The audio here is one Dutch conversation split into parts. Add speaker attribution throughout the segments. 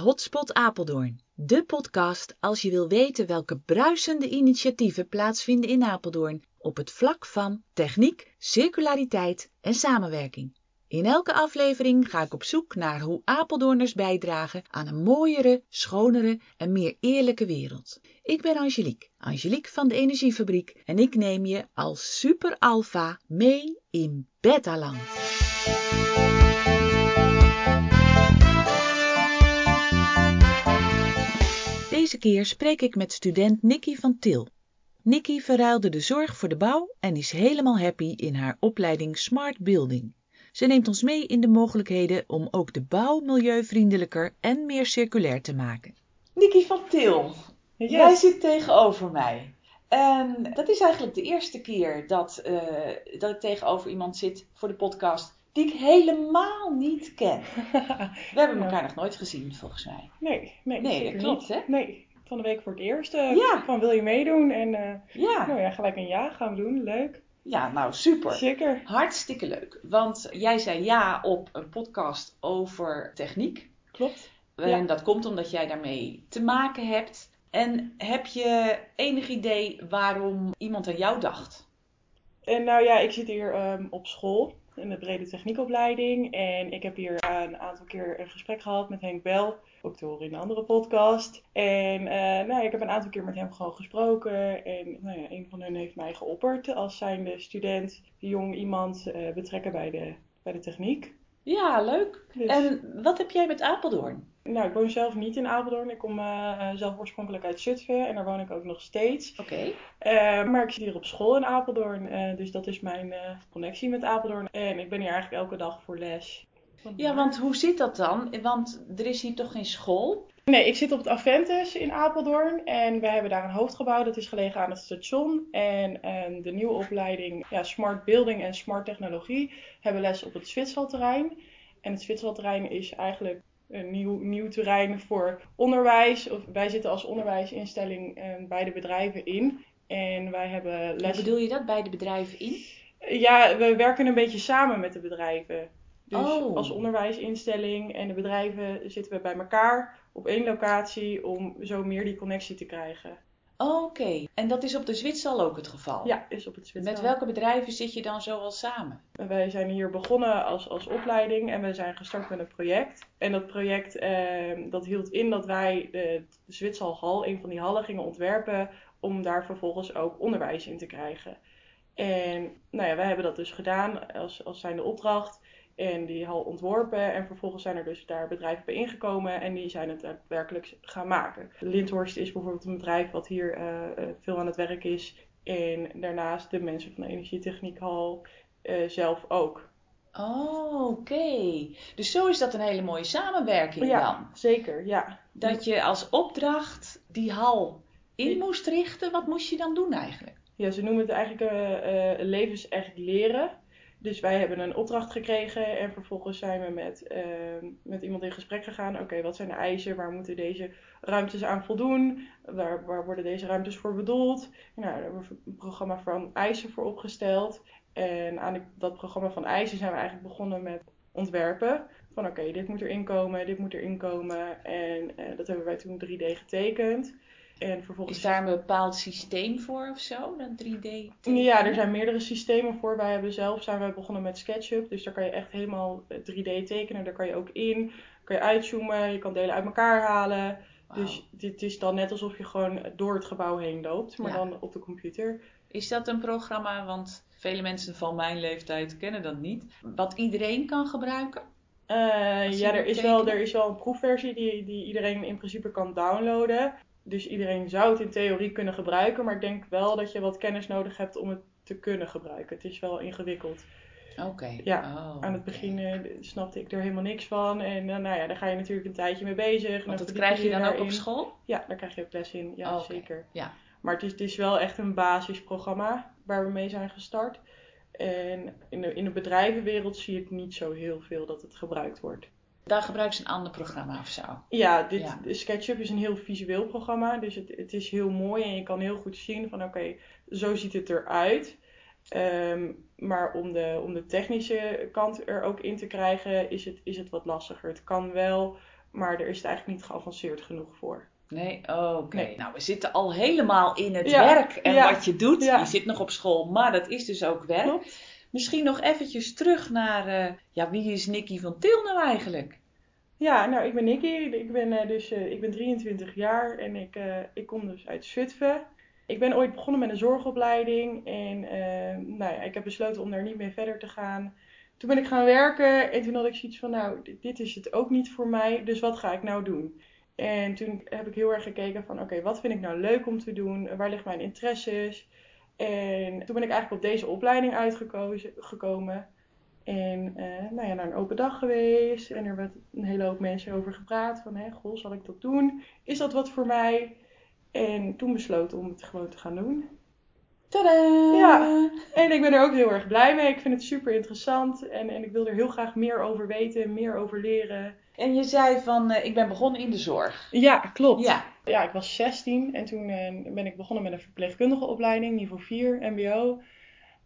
Speaker 1: Hotspot Apeldoorn, de podcast als je wil weten welke bruisende initiatieven plaatsvinden in Apeldoorn op het vlak van techniek, circulariteit en samenwerking. In elke aflevering ga ik op zoek naar hoe Apeldoorners bijdragen aan een mooiere, schonere en meer eerlijke wereld. Ik ben Angelique, Angelique van de Energiefabriek en ik neem je als super alpha mee in Betaland. Deze keer spreek ik met student Nikki van Til. Nikki verruilde de zorg voor de bouw en is helemaal happy in haar opleiding Smart Building. Ze neemt ons mee in de mogelijkheden om ook de bouw milieuvriendelijker en meer circulair te maken. Nikki van Til,
Speaker 2: Yes.
Speaker 1: jij zit tegenover mij. En dat is eigenlijk de eerste keer dat, eh, dat ik tegenover iemand zit voor de podcast die ik helemaal niet ken. We hebben
Speaker 2: Ja.
Speaker 1: elkaar nog nooit gezien, volgens mij.
Speaker 2: Nee, nee,
Speaker 1: Nee, dat klopt,
Speaker 2: niet.
Speaker 1: hè?
Speaker 2: Nee, van de week voor het eerst. eh,
Speaker 1: Ja.
Speaker 2: Van wil je meedoen? En eh,
Speaker 1: Ja,
Speaker 2: nou ja, gelijk een ja gaan we doen. Leuk.
Speaker 1: ja nou super.
Speaker 2: Zeker.
Speaker 1: Hartstikke leuk. Want jij zei ja op een podcast over techniek.
Speaker 2: Klopt.
Speaker 1: En
Speaker 2: Ja.
Speaker 1: dat komt omdat jij daarmee te maken hebt. En heb je enig idee waarom iemand aan jou dacht?
Speaker 2: En nou ja, ik zit hier ehm, op school in de brede techniekopleiding. En ik heb hier een aantal keer een gesprek gehad met Henk Bel. Ook te horen in een andere podcast. En eh, nou, ik heb een aantal keer met hem gewoon gesproken. En nou ja, een van hen heeft mij geopperd als zijnde student, jong iemand eh, betrekken bij de, bij de techniek.
Speaker 1: Ja, leuk.
Speaker 2: Dus-
Speaker 1: En wat heb jij met Apeldoorn?
Speaker 2: Nou, ik woon zelf niet in Apeldoorn. Ik kom eh, zelf oorspronkelijk uit Zutphen en daar woon ik ook nog steeds.
Speaker 1: Oké.
Speaker 2: Eh, maar ik zit hier op school in Apeldoorn, dus dat is mijn connectie met Apeldoorn. En ik ben hier eigenlijk elke dag voor les.
Speaker 1: Ja, want hoe zit dat dan? Want er is hier toch geen school?
Speaker 2: Nee, ik zit op het Aventus in Apeldoorn en we hebben daar een hoofdgebouw. Dat is gelegen aan het station. En eh, de nieuwe opleiding ja, Smart Building en Smart Technologie hebben les op het Zwitserterrein. En het Zwitserterrein is eigenlijk een nieuw, nieuw terrein voor onderwijs. Of, wij zitten als onderwijsinstelling eh, bij de bedrijven in. En wij hebben
Speaker 1: Hoe
Speaker 2: les.
Speaker 1: bedoel je dat bij de bedrijven in?
Speaker 2: Ja, we werken een beetje samen met de bedrijven. Dus
Speaker 1: Oh.
Speaker 2: als onderwijsinstelling en de bedrijven zitten we bij elkaar op één locatie om zo meer die connectie te krijgen.
Speaker 1: Oké. En dat is op de Zwitsal ook het geval?
Speaker 2: Ja, is op het Zwitser.
Speaker 1: Met welke bedrijven zit je dan zo al samen?
Speaker 2: Wij zijn hier begonnen als, als opleiding en we zijn gestart met een project. En dat project eh, dat hield in dat wij de, de Zwitserhal, een van die hallen, gingen ontwerpen om daar vervolgens ook onderwijs in te krijgen. En nou ja, wij hebben dat dus gedaan als, als zijnde opdracht. En die hal ontworpen. En vervolgens zijn er dus daar bedrijven bij ingekomen. En die zijn het daadwerkelijk gaan maken. Lindhorst is bijvoorbeeld een bedrijf wat hier eh, eh, veel aan het werk is. En daarnaast de mensen van de Energietechniekhal eh, zelf ook.
Speaker 1: Oh, oké. Dus zo is dat een hele mooie samenwerking dan?
Speaker 2: Ja, zeker. Ja.
Speaker 1: Dat je als opdracht die hal in moest richten. Wat moest je dan doen eigenlijk?
Speaker 2: ja, ze noemen het eigenlijk eh, levens echt leren. Dus wij hebben een opdracht gekregen en vervolgens zijn we met, eh, met iemand in gesprek gegaan. Oké, wat zijn de eisen? Waar moeten deze ruimtes aan voldoen? Waar, waar worden deze ruimtes voor bedoeld? Nou, daar hebben een programma van eisen voor opgesteld. En aan dat programma van eisen zijn we eigenlijk begonnen met ontwerpen. Van oké, dit moet erin komen, dit moet erin komen. En eh, dat hebben wij toen 3D getekend. En vervolgens
Speaker 1: Is daar een bepaald systeem voor of zo? Dat 3D?
Speaker 2: ja, er zijn meerdere systemen voor. Wij hebben zelf zijn wij begonnen met SketchUp. Dus daar kan je echt helemaal eh, 3D tekenen. Daar kan je ook in. Kan je uitzoomen. Je kan delen uit elkaar halen. Dus dit is dan net alsof je gewoon door het gebouw heen loopt. Maar
Speaker 1: Ja.
Speaker 2: dan op de computer.
Speaker 1: Is dat een programma, want vele mensen van mijn leeftijd kennen dat niet, wat iedereen kan gebruiken?
Speaker 2: Eh, ja, er is, wel,
Speaker 1: tekenen?
Speaker 2: er is wel een proefversie die, die iedereen in principe kan downloaden. Dus iedereen zou het in theorie kunnen gebruiken. Maar ik denk wel dat je wat kennis nodig hebt om het te kunnen gebruiken. Het is wel ingewikkeld.
Speaker 1: Oké.
Speaker 2: Ja,
Speaker 1: Oh,
Speaker 2: Aan het begin eh, snapte ik er helemaal niks van. En eh, nou ja, daar ga je natuurlijk een tijdje mee bezig.
Speaker 1: Want dat krijg je dan ook op school?
Speaker 2: Ja, daar krijg je ook les in. Ja,
Speaker 1: Oh,
Speaker 2: zeker.
Speaker 1: Ja.
Speaker 2: Maar het is, het is wel echt een basisprogramma waar we mee zijn gestart. En in de, in de bedrijvenwereld zie ik niet zo heel veel dat het gebruikt wordt.
Speaker 1: Daar gebruiken ze een ander programma of zo.
Speaker 2: Ja, dit,
Speaker 1: Ja.
Speaker 2: SketchUp is een heel visueel programma. Dus het, het is heel mooi en je kan heel goed zien van oké, zo ziet het eruit. Ehm, maar om de, om de technische kant er ook in te krijgen, is het, is het wat lastiger. Het kan wel, Maar er is het eigenlijk niet geavanceerd genoeg voor.
Speaker 1: Nee, oké.
Speaker 2: Nee.
Speaker 1: Nou, we zitten al helemaal in het
Speaker 2: Ja,
Speaker 1: werk en
Speaker 2: ja,
Speaker 1: wat je doet.
Speaker 2: ja.
Speaker 1: Je zit nog op school, maar dat is dus ook werk.
Speaker 2: Klopt.
Speaker 1: Misschien nog eventjes terug naar, eh, ja, wie is Nicky van Til nou eigenlijk?
Speaker 2: Ja, nou, ik ben Nicky. Ik ben, eh, dus, eh, ik ben 23 jaar en ik, eh, ik kom dus uit Zutphen. Ik ben ooit begonnen met een zorgopleiding en nou ja, ik heb besloten om daar niet mee verder te gaan. Toen ben ik gaan werken en toen had ik zoiets van, nou, dit, is het ook niet voor mij, dus wat ga ik nou doen? En toen heb ik heel erg gekeken van, oké, wat vind ik nou leuk om te doen? Waar liggen mijn interesses? En toen ben ik eigenlijk op deze opleiding uitgekozen gekomen. En eh, nou ja, naar een open dag geweest. En er werd een hele hoop mensen over gepraat. Van, hè, goh, zal ik dat doen? Is dat wat voor mij? En toen besloten om het gewoon te gaan doen.
Speaker 1: Tadaa!
Speaker 2: Ja. En ik ben er ook heel erg blij mee. Ik vind het super interessant. En, en ik wil er heel graag meer over weten, meer over leren.
Speaker 1: En je zei van, eh, ik ben begonnen in de zorg.
Speaker 2: Ja, klopt.
Speaker 1: Ja.
Speaker 2: Ja, ik was 16 en toen eh, ben ik begonnen met een verpleegkundige opleiding, niveau 4, MBO.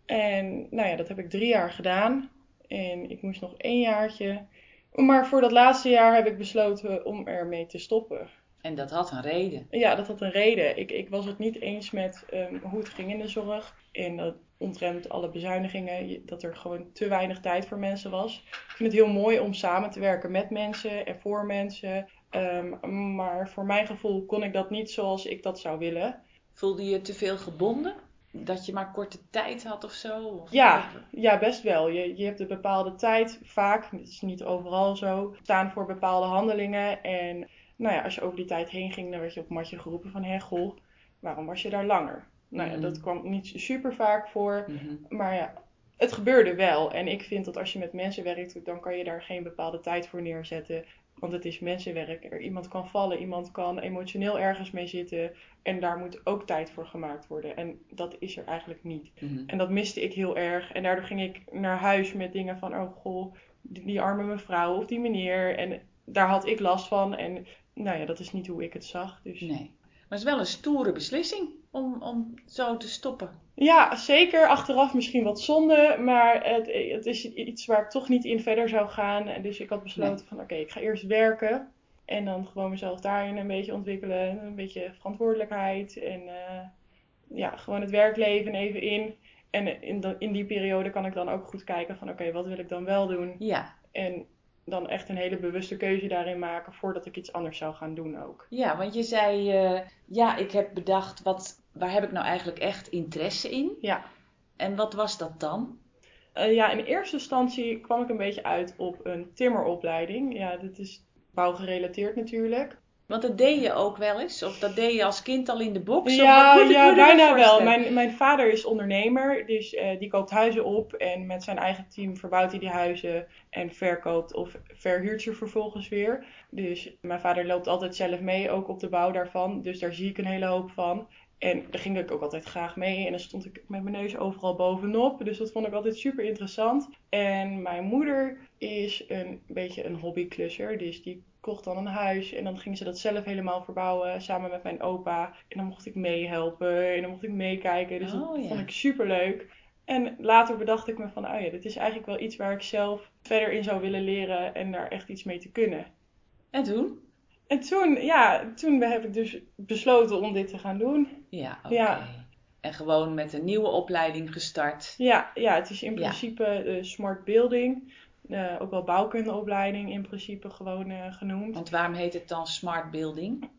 Speaker 2: En nou ja, dat heb ik drie jaar gedaan. En ik moest nog één jaartje. Maar voor dat laatste jaar heb ik besloten om ermee te stoppen.
Speaker 1: En dat had een reden.
Speaker 2: Ja, dat had een reden. Ik, ik was het niet eens met ehm, hoe het ging in de zorg. En dat omtrent alle bezuinigingen, dat er gewoon te weinig tijd voor mensen was. Ik vind het heel mooi om samen te werken met mensen en voor mensen. Ehm, maar voor mijn gevoel kon ik dat niet zoals ik dat zou willen.
Speaker 1: Voelde je te veel gebonden? Dat je maar korte tijd had of zo? Of-
Speaker 2: Ja, ja, best wel. Je, je hebt een bepaalde tijd, vaak, het is niet overal zo, staan voor bepaalde handelingen. En nou ja, als je over die tijd heen ging, dan werd je op matje geroepen van, hé goh, waarom was je daar langer? Nou ja,
Speaker 1: Mhm.
Speaker 2: dat kwam niet super vaak voor,
Speaker 1: Mhm.
Speaker 2: maar ja, het gebeurde wel. En ik vind dat als je met mensen werkt, dan kan je daar geen bepaalde tijd voor neerzetten. Want het is mensenwerk. Er, iemand kan vallen, iemand kan emotioneel ergens mee zitten. En daar moet ook tijd voor gemaakt worden. En dat is er eigenlijk niet.
Speaker 1: Mhm.
Speaker 2: En dat miste ik heel erg. En daardoor ging ik naar huis met dingen van, oh goh, die, die arme mevrouw of die meneer. En daar had ik last van. En nou ja, dat is niet hoe ik het zag. Dus
Speaker 1: Nee. Maar het is wel een stoere beslissing om, om zo te stoppen.
Speaker 2: ja, zeker. Achteraf misschien wat zonde. Maar het, het is iets waar ik toch niet in verder zou gaan. En dus ik had besloten van, oké, ik ga eerst werken. En dan gewoon mezelf daarin een beetje ontwikkelen. Een beetje verantwoordelijkheid. En eh, ja, gewoon het werkleven even in. En in, de- in die periode kan ik dan ook goed kijken van oké, wat wil ik dan wel doen?
Speaker 1: Ja.
Speaker 2: En dan echt een hele bewuste keuze daarin maken voordat ik iets anders zou gaan doen ook.
Speaker 1: Ja, want je zei, eh, ja, ik heb bedacht, wat, waar heb ik nou eigenlijk echt interesse in?
Speaker 2: Ja.
Speaker 1: En wat was dat dan?
Speaker 2: Eh, ja, in eerste instantie kwam ik een beetje uit op een timmeropleiding. Ja, dit is bouwgerelateerd natuurlijk.
Speaker 1: Want dat deed je ook wel eens? Of dat deed je als kind al in de box?
Speaker 2: Ja, ja bijna wel. Mijn, mijn vader is ondernemer, dus eh, die koopt huizen op en met zijn eigen team verbouwt hij die huizen en verkoopt of verhuurt ze vervolgens weer. Dus mijn vader loopt altijd zelf mee, ook op de bouw daarvan. Dus daar zie ik een hele hoop van. En daar ging ik ook altijd graag mee. En dan stond ik met mijn neus overal bovenop. Dus dat vond ik altijd super interessant. En mijn moeder is een beetje een hobbyklusser. Dus die kocht dan een huis. En dan ging ze dat zelf helemaal verbouwen. Samen met mijn opa. En dan mocht ik meehelpen. En dan mocht ik meekijken. Dus
Speaker 1: Oh,
Speaker 2: dat
Speaker 1: ja.
Speaker 2: vond ik super leuk. En later bedacht ik me van, oh ja, dit is eigenlijk wel iets waar ik zelf verder in zou willen leren. En daar echt iets mee te kunnen.
Speaker 1: En toen?
Speaker 2: En toen, ja, toen heb ik dus besloten om dit te gaan doen.
Speaker 1: Ja, oké.
Speaker 2: Ja.
Speaker 1: En gewoon met een nieuwe opleiding gestart.
Speaker 2: Ja, ja het is in principe eh, smart building. Eh, ook wel bouwkundeopleiding in principe gewoon eh, genoemd.
Speaker 1: Want waarom heet het dan smart building?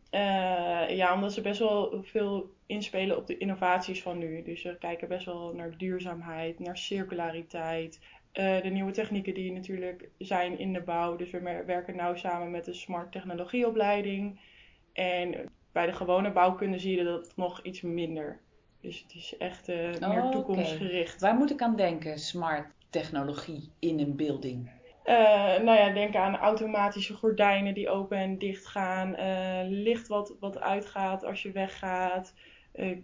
Speaker 2: Ja, omdat ze best wel veel inspelen op de innovaties van nu. Dus ze kijken best wel naar duurzaamheid, naar circulariteit. Eh, de nieuwe technieken die natuurlijk zijn in de bouw. Dus we werken nauw samen met de smart technologieopleiding. En bij de gewone bouwkunde zie je dat nog iets minder. Dus het is echt eh, meer
Speaker 1: Oh,
Speaker 2: toekomstgericht.
Speaker 1: Waar moet ik aan denken, smart technologie in een building?
Speaker 2: Eh, nou ja, denk aan automatische gordijnen die open en dicht gaan. licht wat, wat uitgaat als je weggaat.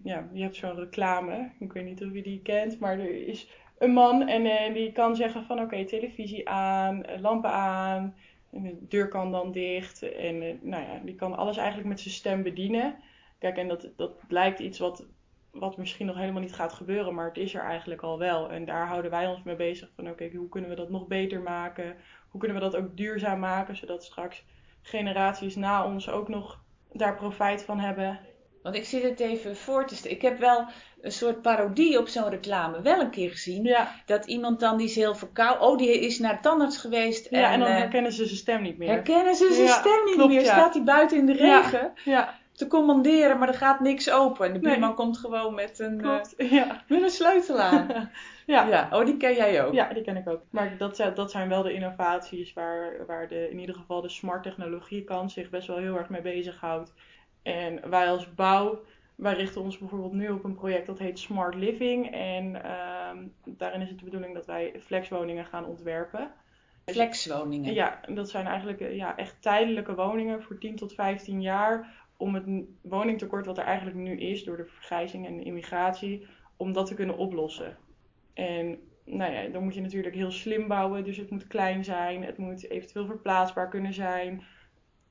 Speaker 2: Ja, je hebt zo'n reclame. Ik weet niet of je die kent, maar er is een man en eh, die kan zeggen van oké, televisie aan, eh, lampen aan. En de deur kan dan dicht. En eh, nou ja, die kan alles eigenlijk met zijn stem bedienen. Kijk, en dat, dat lijkt iets wat, wat misschien nog helemaal niet gaat gebeuren, maar het is er eigenlijk al wel. En daar houden wij ons mee bezig van oké, hoe kunnen we dat nog beter maken? Hoe kunnen we dat ook duurzaam maken, zodat straks generaties na ons ook nog daar profijt van hebben.
Speaker 1: Want ik zit het even voor te stellen. Ik heb wel een soort parodie op zo'n reclame wel een keer gezien.
Speaker 2: Ja,
Speaker 1: Dat iemand dan die is heel verkouden. Oh, die is naar tandarts geweest.
Speaker 2: ja en, dan
Speaker 1: eh,
Speaker 2: herkennen ze zijn stem niet meer.
Speaker 1: herkennen ze zijn
Speaker 2: Ja,
Speaker 1: stem niet
Speaker 2: klopt,
Speaker 1: meer.
Speaker 2: ja.
Speaker 1: Staat hij buiten in de regen
Speaker 2: Ja,
Speaker 1: te commanderen, maar er gaat niks open. En de
Speaker 2: Nee.
Speaker 1: buurman komt gewoon met een.
Speaker 2: Ja.
Speaker 1: met een sleutel aan.
Speaker 2: ja.
Speaker 1: ja, oh, die ken jij ook.
Speaker 2: Ja, die ken ik ook. Maar dat, zijn- dat zijn wel de innovaties waar, waar de, in ieder geval de smart technologiekant zich best wel heel erg mee bezighoudt. En wij als bouw, wij richten ons bijvoorbeeld nu op een project dat heet Smart Living. En ehm, daarin is het de bedoeling dat wij flexwoningen gaan ontwerpen.
Speaker 1: Flexwoningen.
Speaker 2: Ja, dat zijn eigenlijk eh, ja, echt tijdelijke woningen voor 10 tot 15 jaar. Om het woningtekort wat er eigenlijk nu is door de vergrijzing en de immigratie, om dat te kunnen oplossen. En nou ja, dan moet je natuurlijk heel slim bouwen. Dus het moet klein zijn, het moet eventueel verplaatsbaar kunnen zijn.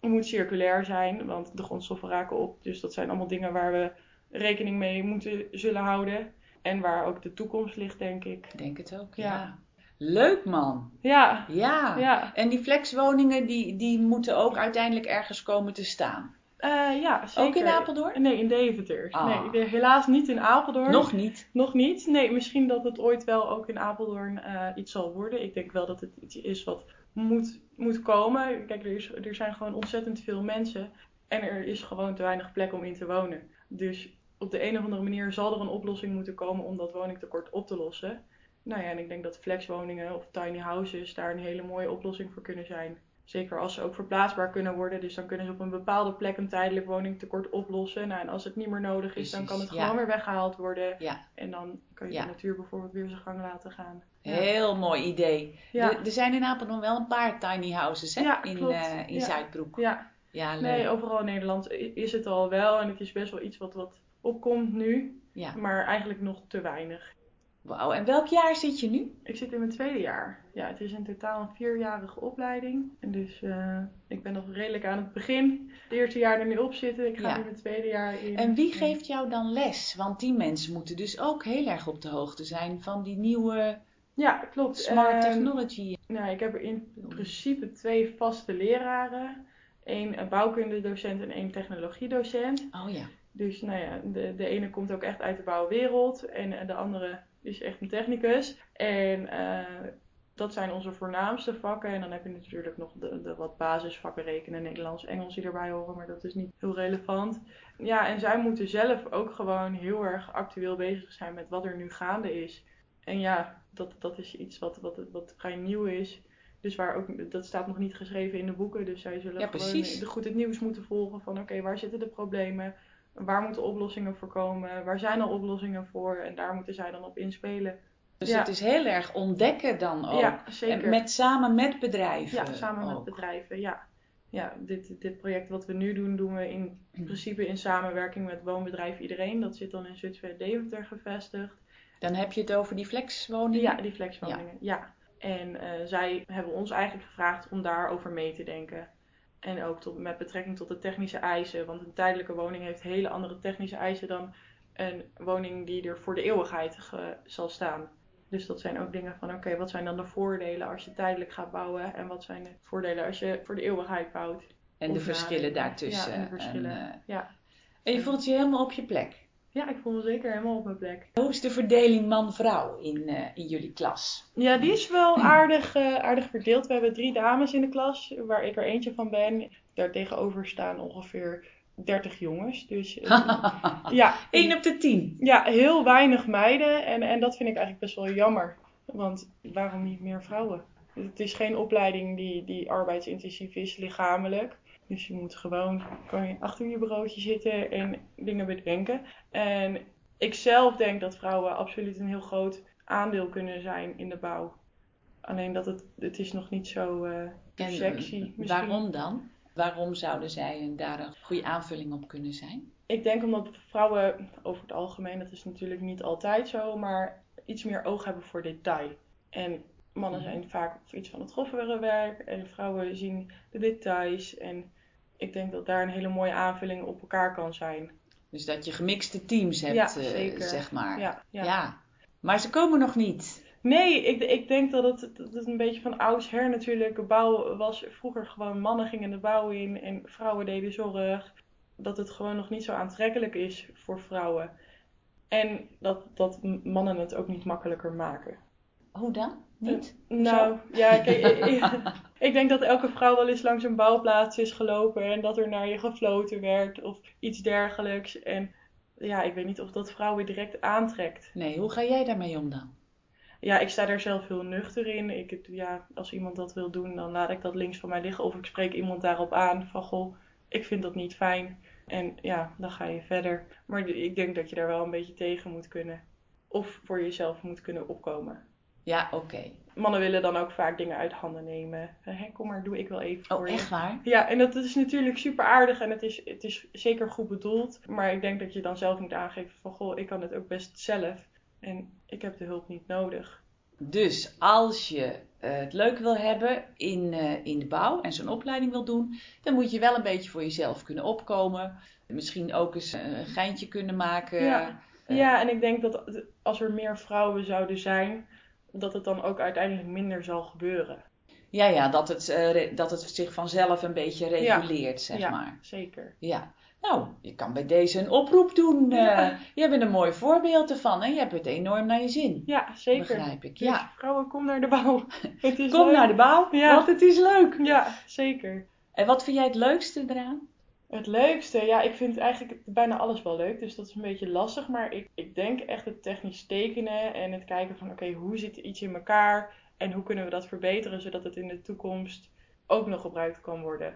Speaker 2: Het moet circulair zijn, want de grondstoffen raken op. Dus dat zijn allemaal dingen waar we rekening mee moeten zullen houden. En waar ook de toekomst ligt, denk ik.
Speaker 1: Ik denk het ook,
Speaker 2: Ja.
Speaker 1: ja. Leuk man.
Speaker 2: Ja,
Speaker 1: Ja.
Speaker 2: ja.
Speaker 1: En die flexwoningen, die, die moeten ook uiteindelijk ergens komen te staan.
Speaker 2: Eh, ja zeker.
Speaker 1: Ook in Apeldoorn?
Speaker 2: Nee, in Deventer.
Speaker 1: Ah.
Speaker 2: Nee, helaas niet in Apeldoorn.
Speaker 1: Nog niet.
Speaker 2: Nog niet. Nee, misschien dat het ooit wel ook in Apeldoorn eh, iets zal worden. Ik denk wel dat het iets is wat moet, moet komen. Kijk, er, is, er zijn gewoon ontzettend veel mensen. En er is gewoon te weinig plek om in te wonen. Dus op de een of andere manier zal er een oplossing moeten komen om dat woningtekort op te lossen. Nou ja, en ik denk dat flexwoningen of tiny houses daar een hele mooie oplossing voor kunnen zijn. Zeker als ze ook verplaatsbaar kunnen worden. Dus dan kunnen ze op een bepaalde plek een tijdelijk woningtekort oplossen. Nou, en als het niet meer nodig is, dan kan het gewoon weer weggehaald worden.
Speaker 1: Ja.
Speaker 2: En dan kan je
Speaker 1: Ja.
Speaker 2: de natuur bijvoorbeeld weer zijn gang laten gaan.
Speaker 1: Heel mooi idee. Er, er zijn in Apeldoorn wel een paar tiny houses hè? In, eh, in. Zuidbroek.
Speaker 2: Ja,
Speaker 1: Ja, leuk.
Speaker 2: nee, overal in Nederland is het al wel. En het is best wel iets wat, wat opkomt nu.
Speaker 1: Ja.
Speaker 2: Maar eigenlijk nog te weinig.
Speaker 1: Wauw, en welk jaar zit je nu?
Speaker 2: Ik zit in mijn tweede jaar. Ja, het is in totaal een vierjarige opleiding. En dus eh, ik ben nog redelijk aan het begin. Het eerste jaar er nu op zitten. Ik ga
Speaker 1: Ja.
Speaker 2: nu mijn tweede jaar in.
Speaker 1: En wie geeft jou dan les? Want die mensen moeten dus ook heel erg op de hoogte zijn van die nieuwe
Speaker 2: Ja, klopt.
Speaker 1: smart
Speaker 2: Ehm,
Speaker 1: technology.
Speaker 2: Nou, ik heb er in principe twee vaste leraren. Eén eh, bouwkundedocent en één technologiedocent.
Speaker 1: Oh ja.
Speaker 2: Dus nou ja, de, de ene komt ook echt uit de bouwwereld en eh, de andere is echt een technicus. En eh, dat zijn onze voornaamste vakken. En dan heb je natuurlijk nog de, de wat basisvakken rekenen, Nederlands, Engels die erbij horen, maar dat is niet heel relevant. Ja, en zij moeten zelf ook gewoon heel erg actueel bezig zijn met wat er nu gaande is. En ja, dat, dat is iets wat, wat, wat vrij nieuw is. Dus waar ook, dat staat nog niet geschreven in de boeken. Dus zij zullen
Speaker 1: Ja,
Speaker 2: gewoon eh, goed het nieuws moeten volgen van oké, waar zitten de problemen? Waar moeten oplossingen voor komen? Waar zijn al oplossingen voor? En daar moeten zij dan op inspelen.
Speaker 1: Dus
Speaker 2: Ja.
Speaker 1: het is heel erg ontdekken dan ook.
Speaker 2: Ja, zeker.
Speaker 1: En met, samen met bedrijven.
Speaker 2: ja, samen met bedrijven. Ja, ja dit, dit project wat we nu doen, doen we in principe in samenwerking met woonbedrijf Iedereen. Dat zit dan in Zutphen Deventer gevestigd.
Speaker 1: Dan heb je het over die flexwoningen.
Speaker 2: Ja, die flexwoningen. Ja. En eh, zij hebben ons eigenlijk gevraagd om daarover mee te denken. En ook tot, met betrekking tot de technische eisen. Want een tijdelijke woning heeft hele andere technische eisen dan een woning die er voor de eeuwigheid ge- zal staan. Dus dat zijn ook dingen van, oké, wat zijn dan de voordelen als je tijdelijk gaat bouwen? En wat zijn de voordelen als je voor de eeuwigheid bouwt?
Speaker 1: En de verschillen daartussen.
Speaker 2: Ja, en de verschillen.
Speaker 1: En, eh,
Speaker 2: Ja.
Speaker 1: en je voelt je helemaal op je plek.
Speaker 2: Ja, ik voel me zeker helemaal op mijn plek.
Speaker 1: Hoe is de verdeling man-vrouw in, eh, in jullie klas?
Speaker 2: Ja, die is wel aardig, eh, aardig verdeeld. We hebben drie dames in de klas, waar ik er eentje van ben. Daar tegenover staan ongeveer 30 jongens. Dus eh, ja,
Speaker 1: 1 op de 10.
Speaker 2: ja, heel weinig meiden. En, en dat vind ik eigenlijk best wel jammer. Want waarom niet meer vrouwen? Het is geen opleiding die, die arbeidsintensief is, lichamelijk. Dus je moet gewoon kan je achter je bureautje zitten en dingen bedenken. En ik zelf denk dat vrouwen absoluut een heel groot aandeel kunnen zijn in de bouw. Alleen dat het, het is nog niet zo
Speaker 1: En,
Speaker 2: sexy. misschien.
Speaker 1: Waarom dan? Waarom zouden zij daar een goede aanvulling op kunnen zijn?
Speaker 2: Ik denk omdat vrouwen over het algemeen, dat is natuurlijk niet altijd zo, maar iets meer oog hebben voor detail. En mannen
Speaker 1: Mhm.
Speaker 2: zijn vaak iets van het grovere werk en vrouwen zien de details. En ik denk dat daar een hele mooie aanvulling op elkaar kan zijn.
Speaker 1: Dus dat je gemixte teams hebt,
Speaker 2: Ja,
Speaker 1: eh,
Speaker 2: zeker.
Speaker 1: zeg maar.
Speaker 2: Ja, ja.
Speaker 1: Ja. Maar ze komen nog niet.
Speaker 2: Nee, ik, ik denk dat het, dat het een beetje van oudsher natuurlijk. De bouw was vroeger gewoon mannen gingen de bouw in en vrouwen deden zorg. Dat het gewoon nog niet zo aantrekkelijk is voor vrouwen. En dat, dat mannen het ook niet makkelijker maken.
Speaker 1: Hoe dan? Niet?
Speaker 2: Nou, ja, kijk, ik, ik denk dat elke vrouw wel eens langs een bouwplaats is gelopen en dat er naar je gefloten werd of iets dergelijks. En ja, ik weet niet of dat vrouwen direct aantrekt.
Speaker 1: Nee, hoe ga jij daarmee om dan?
Speaker 2: Ja, ik sta daar zelf heel nuchter in. Ik, ja, als iemand dat wil doen, dan laat ik dat links van mij liggen. Of ik spreek iemand daarop aan van, goh, ik vind dat niet fijn. En ja, dan ga je verder. Maar ik denk dat je daar wel een beetje tegen moet kunnen. Of voor jezelf moet kunnen opkomen.
Speaker 1: Ja, oké.
Speaker 2: Mannen willen dan ook vaak dingen uit handen nemen. Hé, kom maar, doe ik wel even
Speaker 1: oh,
Speaker 2: voor
Speaker 1: je. Oh, echt waar?
Speaker 2: Ja, en dat is natuurlijk super aardig en het is, het is zeker goed bedoeld. Maar ik denk dat je dan zelf moet aangeven van, goh, ik kan het ook best zelf. En ik heb de hulp niet nodig.
Speaker 1: Dus als je uh, het leuk wil hebben in, uh, in de bouw en zo'n opleiding wil doen, dan moet je wel een beetje voor jezelf kunnen opkomen. Misschien ook eens een geintje kunnen maken.
Speaker 2: Ja, uh, ja en ik denk dat als er meer vrouwen zouden zijn, dat het dan ook uiteindelijk minder zal gebeuren.
Speaker 1: Ja, ja, dat het, uh, dat het zich vanzelf een beetje reguleert,
Speaker 2: ja.
Speaker 1: zeg
Speaker 2: ja,
Speaker 1: maar.
Speaker 2: zeker.
Speaker 1: Ja. Nou, je kan bij deze een oproep doen.
Speaker 2: Ja.
Speaker 1: Uh, je bent een mooi voorbeeld ervan en je hebt het enorm naar je zin.
Speaker 2: Ja, zeker.
Speaker 1: Begrijp ik,
Speaker 2: Dus
Speaker 1: ja.
Speaker 2: vrouwen, kom naar de bouw. Het is
Speaker 1: Kom
Speaker 2: leuk.
Speaker 1: naar de bouw,
Speaker 2: Ja.
Speaker 1: want het is leuk.
Speaker 2: Ja, zeker.
Speaker 1: En wat vind jij het leukste eraan?
Speaker 2: Het leukste, ja, ik vind eigenlijk bijna alles wel leuk, dus dat is een beetje lastig. Maar ik, ik denk echt het technisch tekenen en het kijken van, oké, hoe zit iets in elkaar en hoe kunnen we dat verbeteren zodat het in de toekomst ook nog gebruikt kan worden.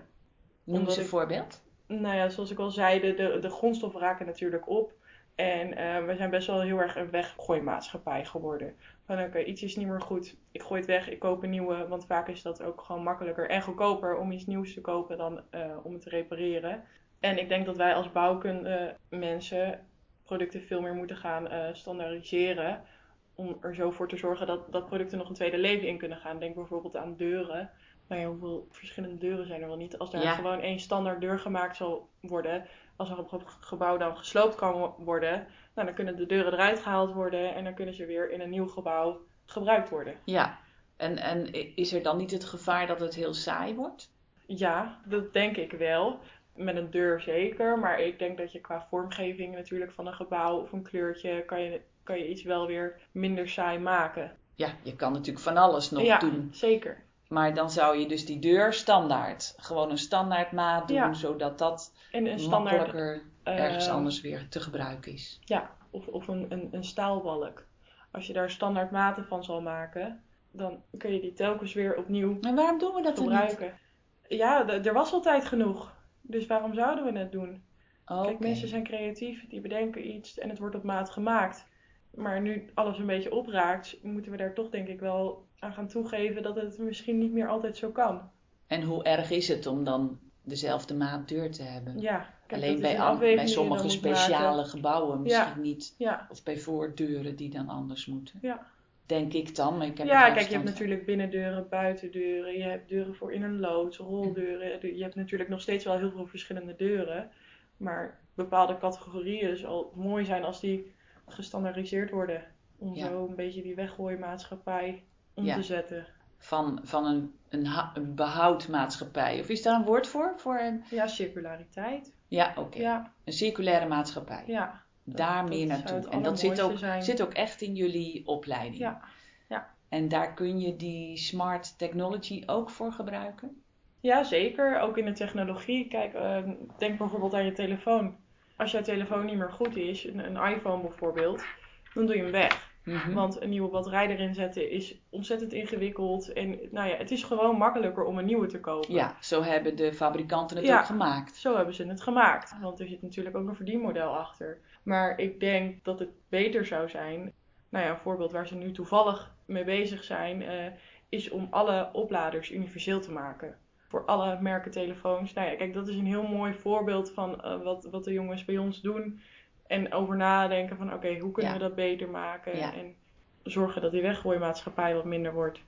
Speaker 1: Noem eens een
Speaker 2: ik-
Speaker 1: voorbeeld.
Speaker 2: Nou ja, zoals ik al zei, de, de, de grondstoffen raken natuurlijk op. En eh, we zijn best wel heel erg een weggooimaatschappij geworden. Van oké, iets is niet meer goed, ik gooi het weg, ik koop een nieuwe. Want vaak is dat ook gewoon makkelijker en goedkoper om iets nieuws te kopen dan eh, om het te repareren. En ik denk dat wij als bouwkunde mensen producten veel meer moeten gaan eh, standaardiseren. Om er zo voor te zorgen dat, dat producten nog een tweede leven in kunnen gaan. Denk bijvoorbeeld aan deuren. Nou ja, hoeveel verschillende deuren zijn er wel niet? Als er
Speaker 1: Ja.
Speaker 2: gewoon één standaard deur gemaakt zal worden, als er een ge- gebouw dan gesloopt kan worden, nou, dan kunnen de deuren eruit gehaald worden en dan kunnen ze weer in een nieuw gebouw gebruikt worden.
Speaker 1: Ja. En, en is er dan niet het gevaar dat het heel saai wordt?
Speaker 2: Ja, dat denk ik wel. Met een deur zeker, maar ik denk dat je qua vormgeving natuurlijk van een gebouw of een kleurtje kan je, kan je iets wel weer minder saai maken.
Speaker 1: Ja, je kan natuurlijk van alles nog
Speaker 2: ja,
Speaker 1: doen.
Speaker 2: zeker.
Speaker 1: Maar dan zou je dus die deur standaard, gewoon een standaard maat doen,
Speaker 2: Ja.
Speaker 1: zodat dat
Speaker 2: En een standaard
Speaker 1: makkelijker
Speaker 2: eh,
Speaker 1: ergens anders weer te gebruiken is.
Speaker 2: Ja, of, of een, een, een staalbalk. Als je daar standaard maten van zal maken, dan kun je die telkens weer opnieuw
Speaker 1: En waarom doen we dat dan niet?
Speaker 2: gebruiken. Ja, er was altijd genoeg. Dus waarom zouden we het doen? Kijk, mensen zijn creatief, die bedenken iets en het wordt op maat gemaakt. Maar nu alles een beetje opraakt, moeten we daar toch denk ik wel aan gaan toegeven dat het misschien niet meer altijd zo kan.
Speaker 1: En hoe erg is het om dan dezelfde maat deur te hebben?
Speaker 2: Ja, kijk,
Speaker 1: Alleen bij, an- bij sommige
Speaker 2: maken.
Speaker 1: speciale gebouwen misschien niet.
Speaker 2: Ja,
Speaker 1: Of bij voordeuren die dan anders moeten.
Speaker 2: ja.
Speaker 1: Denk ik dan, maar ik heb
Speaker 2: ja, kijk, je hebt natuurlijk binnendeuren, buitendeuren, je hebt deuren voor in een loods, roldeuren. Je hebt natuurlijk nog steeds wel heel veel verschillende deuren. Maar bepaalde categorieën zal mooi zijn als die gestandaardiseerd worden. Om zo een beetje die weggooimaatschappij om
Speaker 1: Ja.
Speaker 2: te zetten.
Speaker 1: Van, van een, een, een behoudmaatschappij. Of is daar een woord voor? voor een...
Speaker 2: Ja, circulariteit.
Speaker 1: Ja, oké.
Speaker 2: Ja,
Speaker 1: Een circulaire maatschappij.
Speaker 2: ja.
Speaker 1: daar
Speaker 2: dat
Speaker 1: meer naartoe. En dat zit ook,
Speaker 2: zijn.
Speaker 1: zit ook echt in jullie opleiding.
Speaker 2: Ja.
Speaker 1: En daar kun je die smart technology ook voor gebruiken?
Speaker 2: Ja, zeker. Ook in de technologie. Kijk, eh, denk bijvoorbeeld aan je telefoon. Als jouw telefoon niet meer goed is, een, een iPhone bijvoorbeeld, dan doe je hem weg.
Speaker 1: Mhm.
Speaker 2: Want een nieuwe batterij erin zetten is ontzettend ingewikkeld. En nou ja, het is gewoon makkelijker om een nieuwe te kopen.
Speaker 1: Ja, zo hebben de fabrikanten het
Speaker 2: Ja.
Speaker 1: ook gemaakt.
Speaker 2: Zo hebben ze het gemaakt. Want er zit natuurlijk ook een verdienmodel achter. Maar ik denk dat het beter zou zijn. Nou ja, een voorbeeld waar ze nu toevallig mee bezig zijn, eh, is om alle opladers universeel te maken. Voor alle merken telefoons. Nou ja, kijk, dat is een heel mooi voorbeeld van eh, wat, wat de jongens bij ons doen. En over nadenken van oké, hoe kunnen
Speaker 1: Ja.
Speaker 2: we dat beter maken?
Speaker 1: Ja.
Speaker 2: En zorgen dat die weggooimaatschappij wat minder wordt.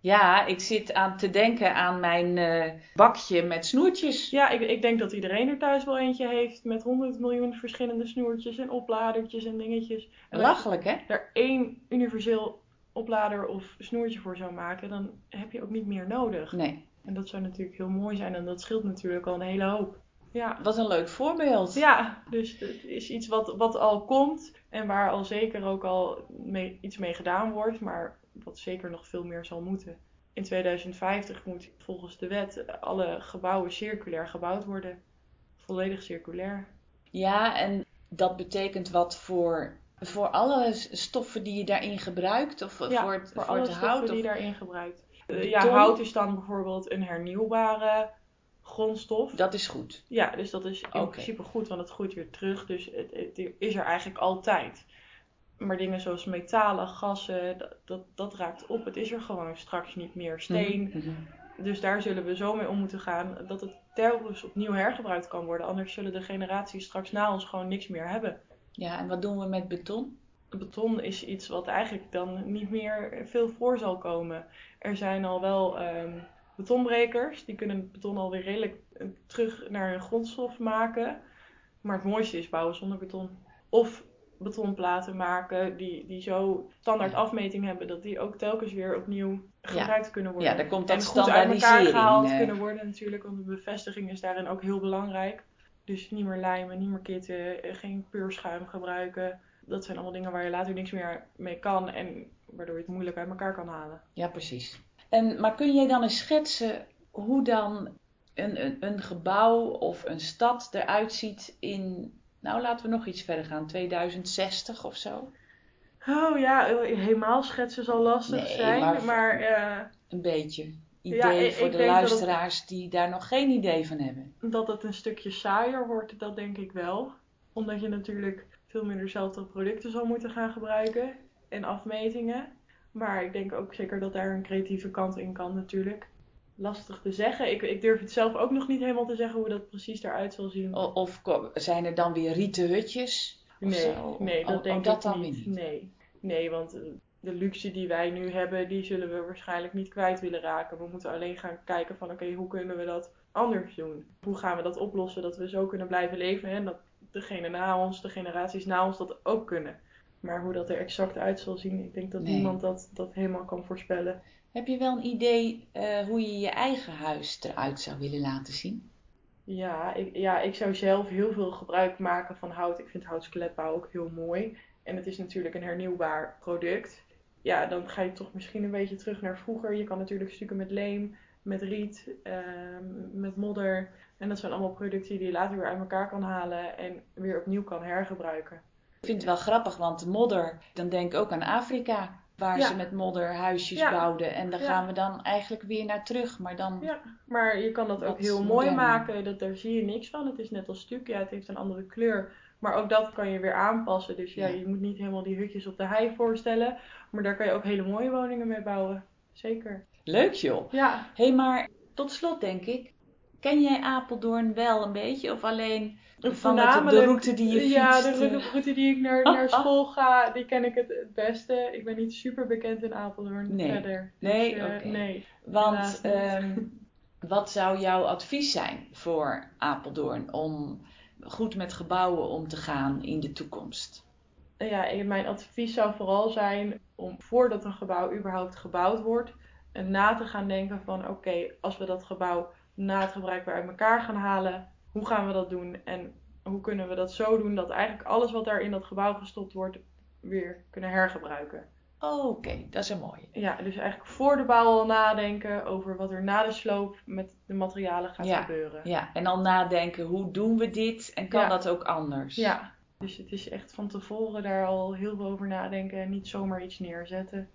Speaker 1: Ja, ik zit aan te denken aan mijn eh, bakje met snoertjes.
Speaker 2: Ja, ik, ik denk dat iedereen er thuis wel eentje heeft met 100 miljoen verschillende snoertjes en opladertjes en dingetjes. En als je
Speaker 1: Lachelijk, hè?
Speaker 2: er één universeel oplader of snoertje voor zou maken, dan heb je ook niet meer nodig.
Speaker 1: Nee.
Speaker 2: En dat zou natuurlijk heel mooi zijn en dat scheelt natuurlijk al een hele hoop. Ja,
Speaker 1: Wat een leuk voorbeeld.
Speaker 2: ja dus het is iets wat, wat al komt en waar al zeker ook al mee, iets mee gedaan wordt, maar wat zeker nog veel meer zal moeten. In 2050 moet volgens de wet alle gebouwen circulair gebouwd worden. Volledig circulair.
Speaker 1: Ja, en dat betekent wat voor, voor alle stoffen die je daarin gebruikt? Of
Speaker 2: Ja,
Speaker 1: voor het,
Speaker 2: voor
Speaker 1: voor
Speaker 2: alle
Speaker 1: het
Speaker 2: stoffen
Speaker 1: hout?
Speaker 2: die
Speaker 1: Of...
Speaker 2: je daarin gebruikt. Eh, ja, hout is dan bijvoorbeeld een hernieuwbare grondstof.
Speaker 1: Dat is goed.
Speaker 2: Ja, dus dat is in principe goed, want het groeit weer terug. Dus het, het is er eigenlijk altijd. Maar dingen zoals metalen, gassen, dat, dat, dat raakt op. Het is er gewoon straks niet meer. Steen.
Speaker 1: Mhm, mhm.
Speaker 2: Dus daar zullen we zo mee om moeten gaan dat het telkens opnieuw hergebruikt kan worden. Anders zullen de generaties straks na ons gewoon niks meer hebben.
Speaker 1: Ja, en wat doen we met beton?
Speaker 2: Beton is iets wat eigenlijk dan niet meer veel voor zal komen. Er zijn al wel ehm, betonbrekers, die kunnen het beton alweer redelijk eh, terug naar een grondstof maken. Maar het mooiste is bouwen zonder beton. Of betonplaten maken die, die zo standaard afmeting hebben dat die ook telkens weer opnieuw gebruikt kunnen worden.
Speaker 1: Ja, daar komt dat
Speaker 2: en goed uit elkaar gehaald
Speaker 1: eh,
Speaker 2: kunnen worden natuurlijk, want de bevestiging is daarin ook heel belangrijk. Dus niet meer lijmen, niet meer kitten, eh, geen peurschuim gebruiken. Dat zijn allemaal dingen waar je later niks meer mee kan en waardoor je het moeilijk uit elkaar kan halen.
Speaker 1: Ja, precies. En, maar kun jij dan eens schetsen hoe dan een, een, een gebouw of een stad eruit ziet in, nou laten we nog iets verder gaan, 2060 of zo?
Speaker 2: Oh ja, helemaal schetsen zal lastig
Speaker 1: Nee,
Speaker 2: zijn,
Speaker 1: maar-
Speaker 2: maar, eh,
Speaker 1: Een beetje idee
Speaker 2: Ja,
Speaker 1: voor de
Speaker 2: het-
Speaker 1: luisteraars die daar nog geen idee van hebben.
Speaker 2: dat het een stukje saaier wordt, dat denk ik wel. Omdat je natuurlijk veel meer dezelfde producten zal moeten gaan gebruiken en afmetingen. Maar ik denk ook zeker dat daar een creatieve kant in kan natuurlijk. Lastig te zeggen. Ik, ik durf het zelf ook nog niet helemaal te zeggen hoe dat precies eruit zal zien.
Speaker 1: O- Of zijn er dan weer rieten hutjes?
Speaker 2: nee, nee, dat denk
Speaker 1: dat
Speaker 2: ik
Speaker 1: dan
Speaker 2: niet. Nee. nee, want eh, de luxe die wij nu hebben, die zullen we waarschijnlijk niet kwijt willen raken. We moeten alleen gaan kijken van oké, hoe kunnen we dat anders doen? Hoe gaan we dat oplossen dat we zo kunnen blijven leven en dat degene na ons, de generaties na ons dat ook kunnen. Maar hoe dat er exact uit zal zien, ik denk dat
Speaker 1: Nee.
Speaker 2: niemand dat, dat helemaal kan voorspellen.
Speaker 1: Heb je wel een idee eh, hoe je je eigen huis eruit zou willen laten zien?
Speaker 2: Ja ik, ja, ik zou zelf heel veel gebruik maken van hout. Ik vind houtskeletbouw ook heel mooi. En het is natuurlijk een hernieuwbaar product. Ja, dan ga je toch misschien een beetje terug naar vroeger. Je kan natuurlijk stukken met leem, met riet, ehm, met modder. En dat zijn allemaal producten die je later weer uit elkaar kan halen en weer opnieuw kan hergebruiken.
Speaker 1: Ik vind het wel grappig, want modder, dan denk ik ook aan Afrika. Waar
Speaker 2: Ja.
Speaker 1: ze met modder huisjes
Speaker 2: Ja.
Speaker 1: bouwden. En daar
Speaker 2: Ja.
Speaker 1: gaan we dan eigenlijk weer naar terug. Maar dan,
Speaker 2: Ja. Maar je kan dat ook heel mooi maken. Dat, daar zie je niks van. Het is net als stuk. Ja, het heeft een andere kleur. Maar ook dat kan je weer aanpassen. Dus ja, je moet niet helemaal die hutjes op de hei voorstellen. Maar daar kan je ook hele mooie woningen mee bouwen. Zeker.
Speaker 1: leuk joh.
Speaker 2: Ja,
Speaker 1: Hé, hey, maar tot slot denk ik. Ken jij Apeldoorn wel een beetje? Of alleen van de route die je fietst?
Speaker 2: Ja, de
Speaker 1: eh?
Speaker 2: route, die ik naar, naar school ga, die ken ik het, het beste. Ik ben niet super bekend in Apeldoorn
Speaker 1: Nee.
Speaker 2: verder.
Speaker 1: Nee,
Speaker 2: eh,
Speaker 1: oké.
Speaker 2: nee.
Speaker 1: Want ehm, wat zou jouw advies zijn voor Apeldoorn om goed met gebouwen om te gaan in de toekomst?
Speaker 2: ja, ik- mijn advies zou vooral zijn om voordat een gebouw überhaupt gebouwd wordt, na te gaan denken van oké, als we dat gebouw na het gebruik weer uit elkaar gaan halen, hoe gaan we dat doen en hoe kunnen we dat zo doen dat eigenlijk alles wat daar in dat gebouw gestopt wordt weer kunnen hergebruiken.
Speaker 1: Oké, dat is een mooie.
Speaker 2: Ja, dus eigenlijk voor de bouw al nadenken over wat er na de sloop met de materialen gaat
Speaker 1: Ja,
Speaker 2: gebeuren.
Speaker 1: Ja, en dan nadenken, hoe doen we dit en kan
Speaker 2: Ja.
Speaker 1: dat ook anders?
Speaker 2: Ja, dus het is echt van tevoren daar al heel veel over nadenken en niet zomaar iets neerzetten.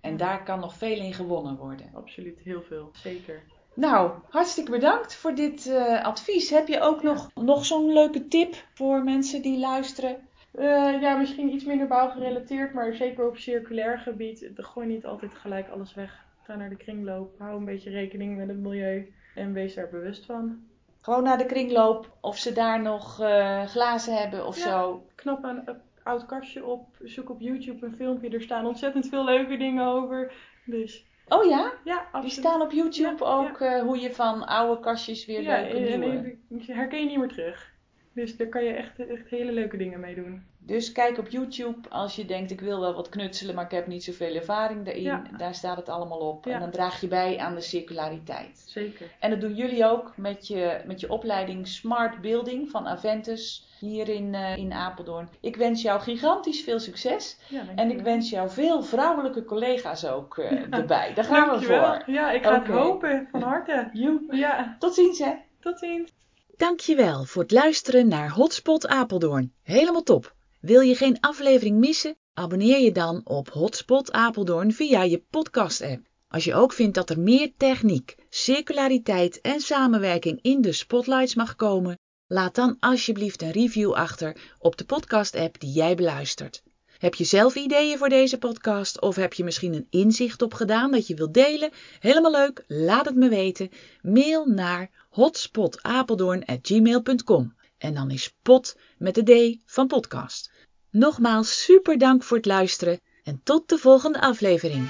Speaker 1: En daar kan nog veel in gewonnen worden.
Speaker 2: Absoluut, heel veel. Zeker.
Speaker 1: Nou, hartstikke bedankt voor dit eh, advies. Heb je ook nog, nog zo'n leuke tip voor mensen die luisteren?
Speaker 2: Eh, ja, misschien iets minder bouwgerelateerd, maar zeker op circulair gebied. Gooi niet altijd gelijk alles weg. Ga naar de kringloop. Hou een beetje rekening met het milieu en wees daar bewust van.
Speaker 1: Gewoon naar de kringloop, of ze daar nog eh, glazen hebben of
Speaker 2: Ja.
Speaker 1: zo.
Speaker 2: Knap een oud kastje op. Zoek op YouTube een filmpje. Er staan ontzettend veel leuke dingen over. Dus
Speaker 1: Oh ja,
Speaker 2: ja,
Speaker 1: die
Speaker 2: absoluut.
Speaker 1: staan op YouTube
Speaker 2: Ja,
Speaker 1: ook eh, hoe je van oude kastjes weer
Speaker 2: ja,
Speaker 1: leuke nieuwe...
Speaker 2: die herken je niet meer terug. Dus daar kan je echt, echt hele leuke dingen mee doen.
Speaker 1: Dus kijk op YouTube als je denkt ik wil wel wat knutselen, maar ik heb niet zoveel ervaring daarin.
Speaker 2: Ja.
Speaker 1: Daar staat het allemaal op.
Speaker 2: Ja.
Speaker 1: En dan draag je bij aan de circulariteit.
Speaker 2: Zeker.
Speaker 1: En dat doen jullie ook met je, met je opleiding Smart Building van Aventus hier in, eh, in Apeldoorn. Ik wens jou gigantisch veel succes.
Speaker 2: Ja,
Speaker 1: En ik wens jou veel vrouwelijke collega's ook eh, erbij. Daar gaan we voor.
Speaker 2: Ja, ik ga het hopen van harte. Ja,
Speaker 1: Tot ziens hè.
Speaker 2: tot ziens.
Speaker 1: Dankjewel voor het luisteren naar Hotspot Apeldoorn. Helemaal top. Wil je geen aflevering missen? Abonneer je dan op Hotspot Apeldoorn via je podcast-app. Als je ook vindt dat er meer techniek, circulariteit en samenwerking in de spotlights mag komen, laat dan alsjeblieft een review achter op de podcast-app die jij beluistert. Heb je zelf ideeën voor deze podcast of heb je misschien een inzicht opgedaan dat je wilt delen? Helemaal leuk, laat het me weten. Mail naar hotspotapeldoorn@gmail.com en dan is pot met de D van podcast. Nogmaals super dank voor het luisteren en tot de volgende aflevering.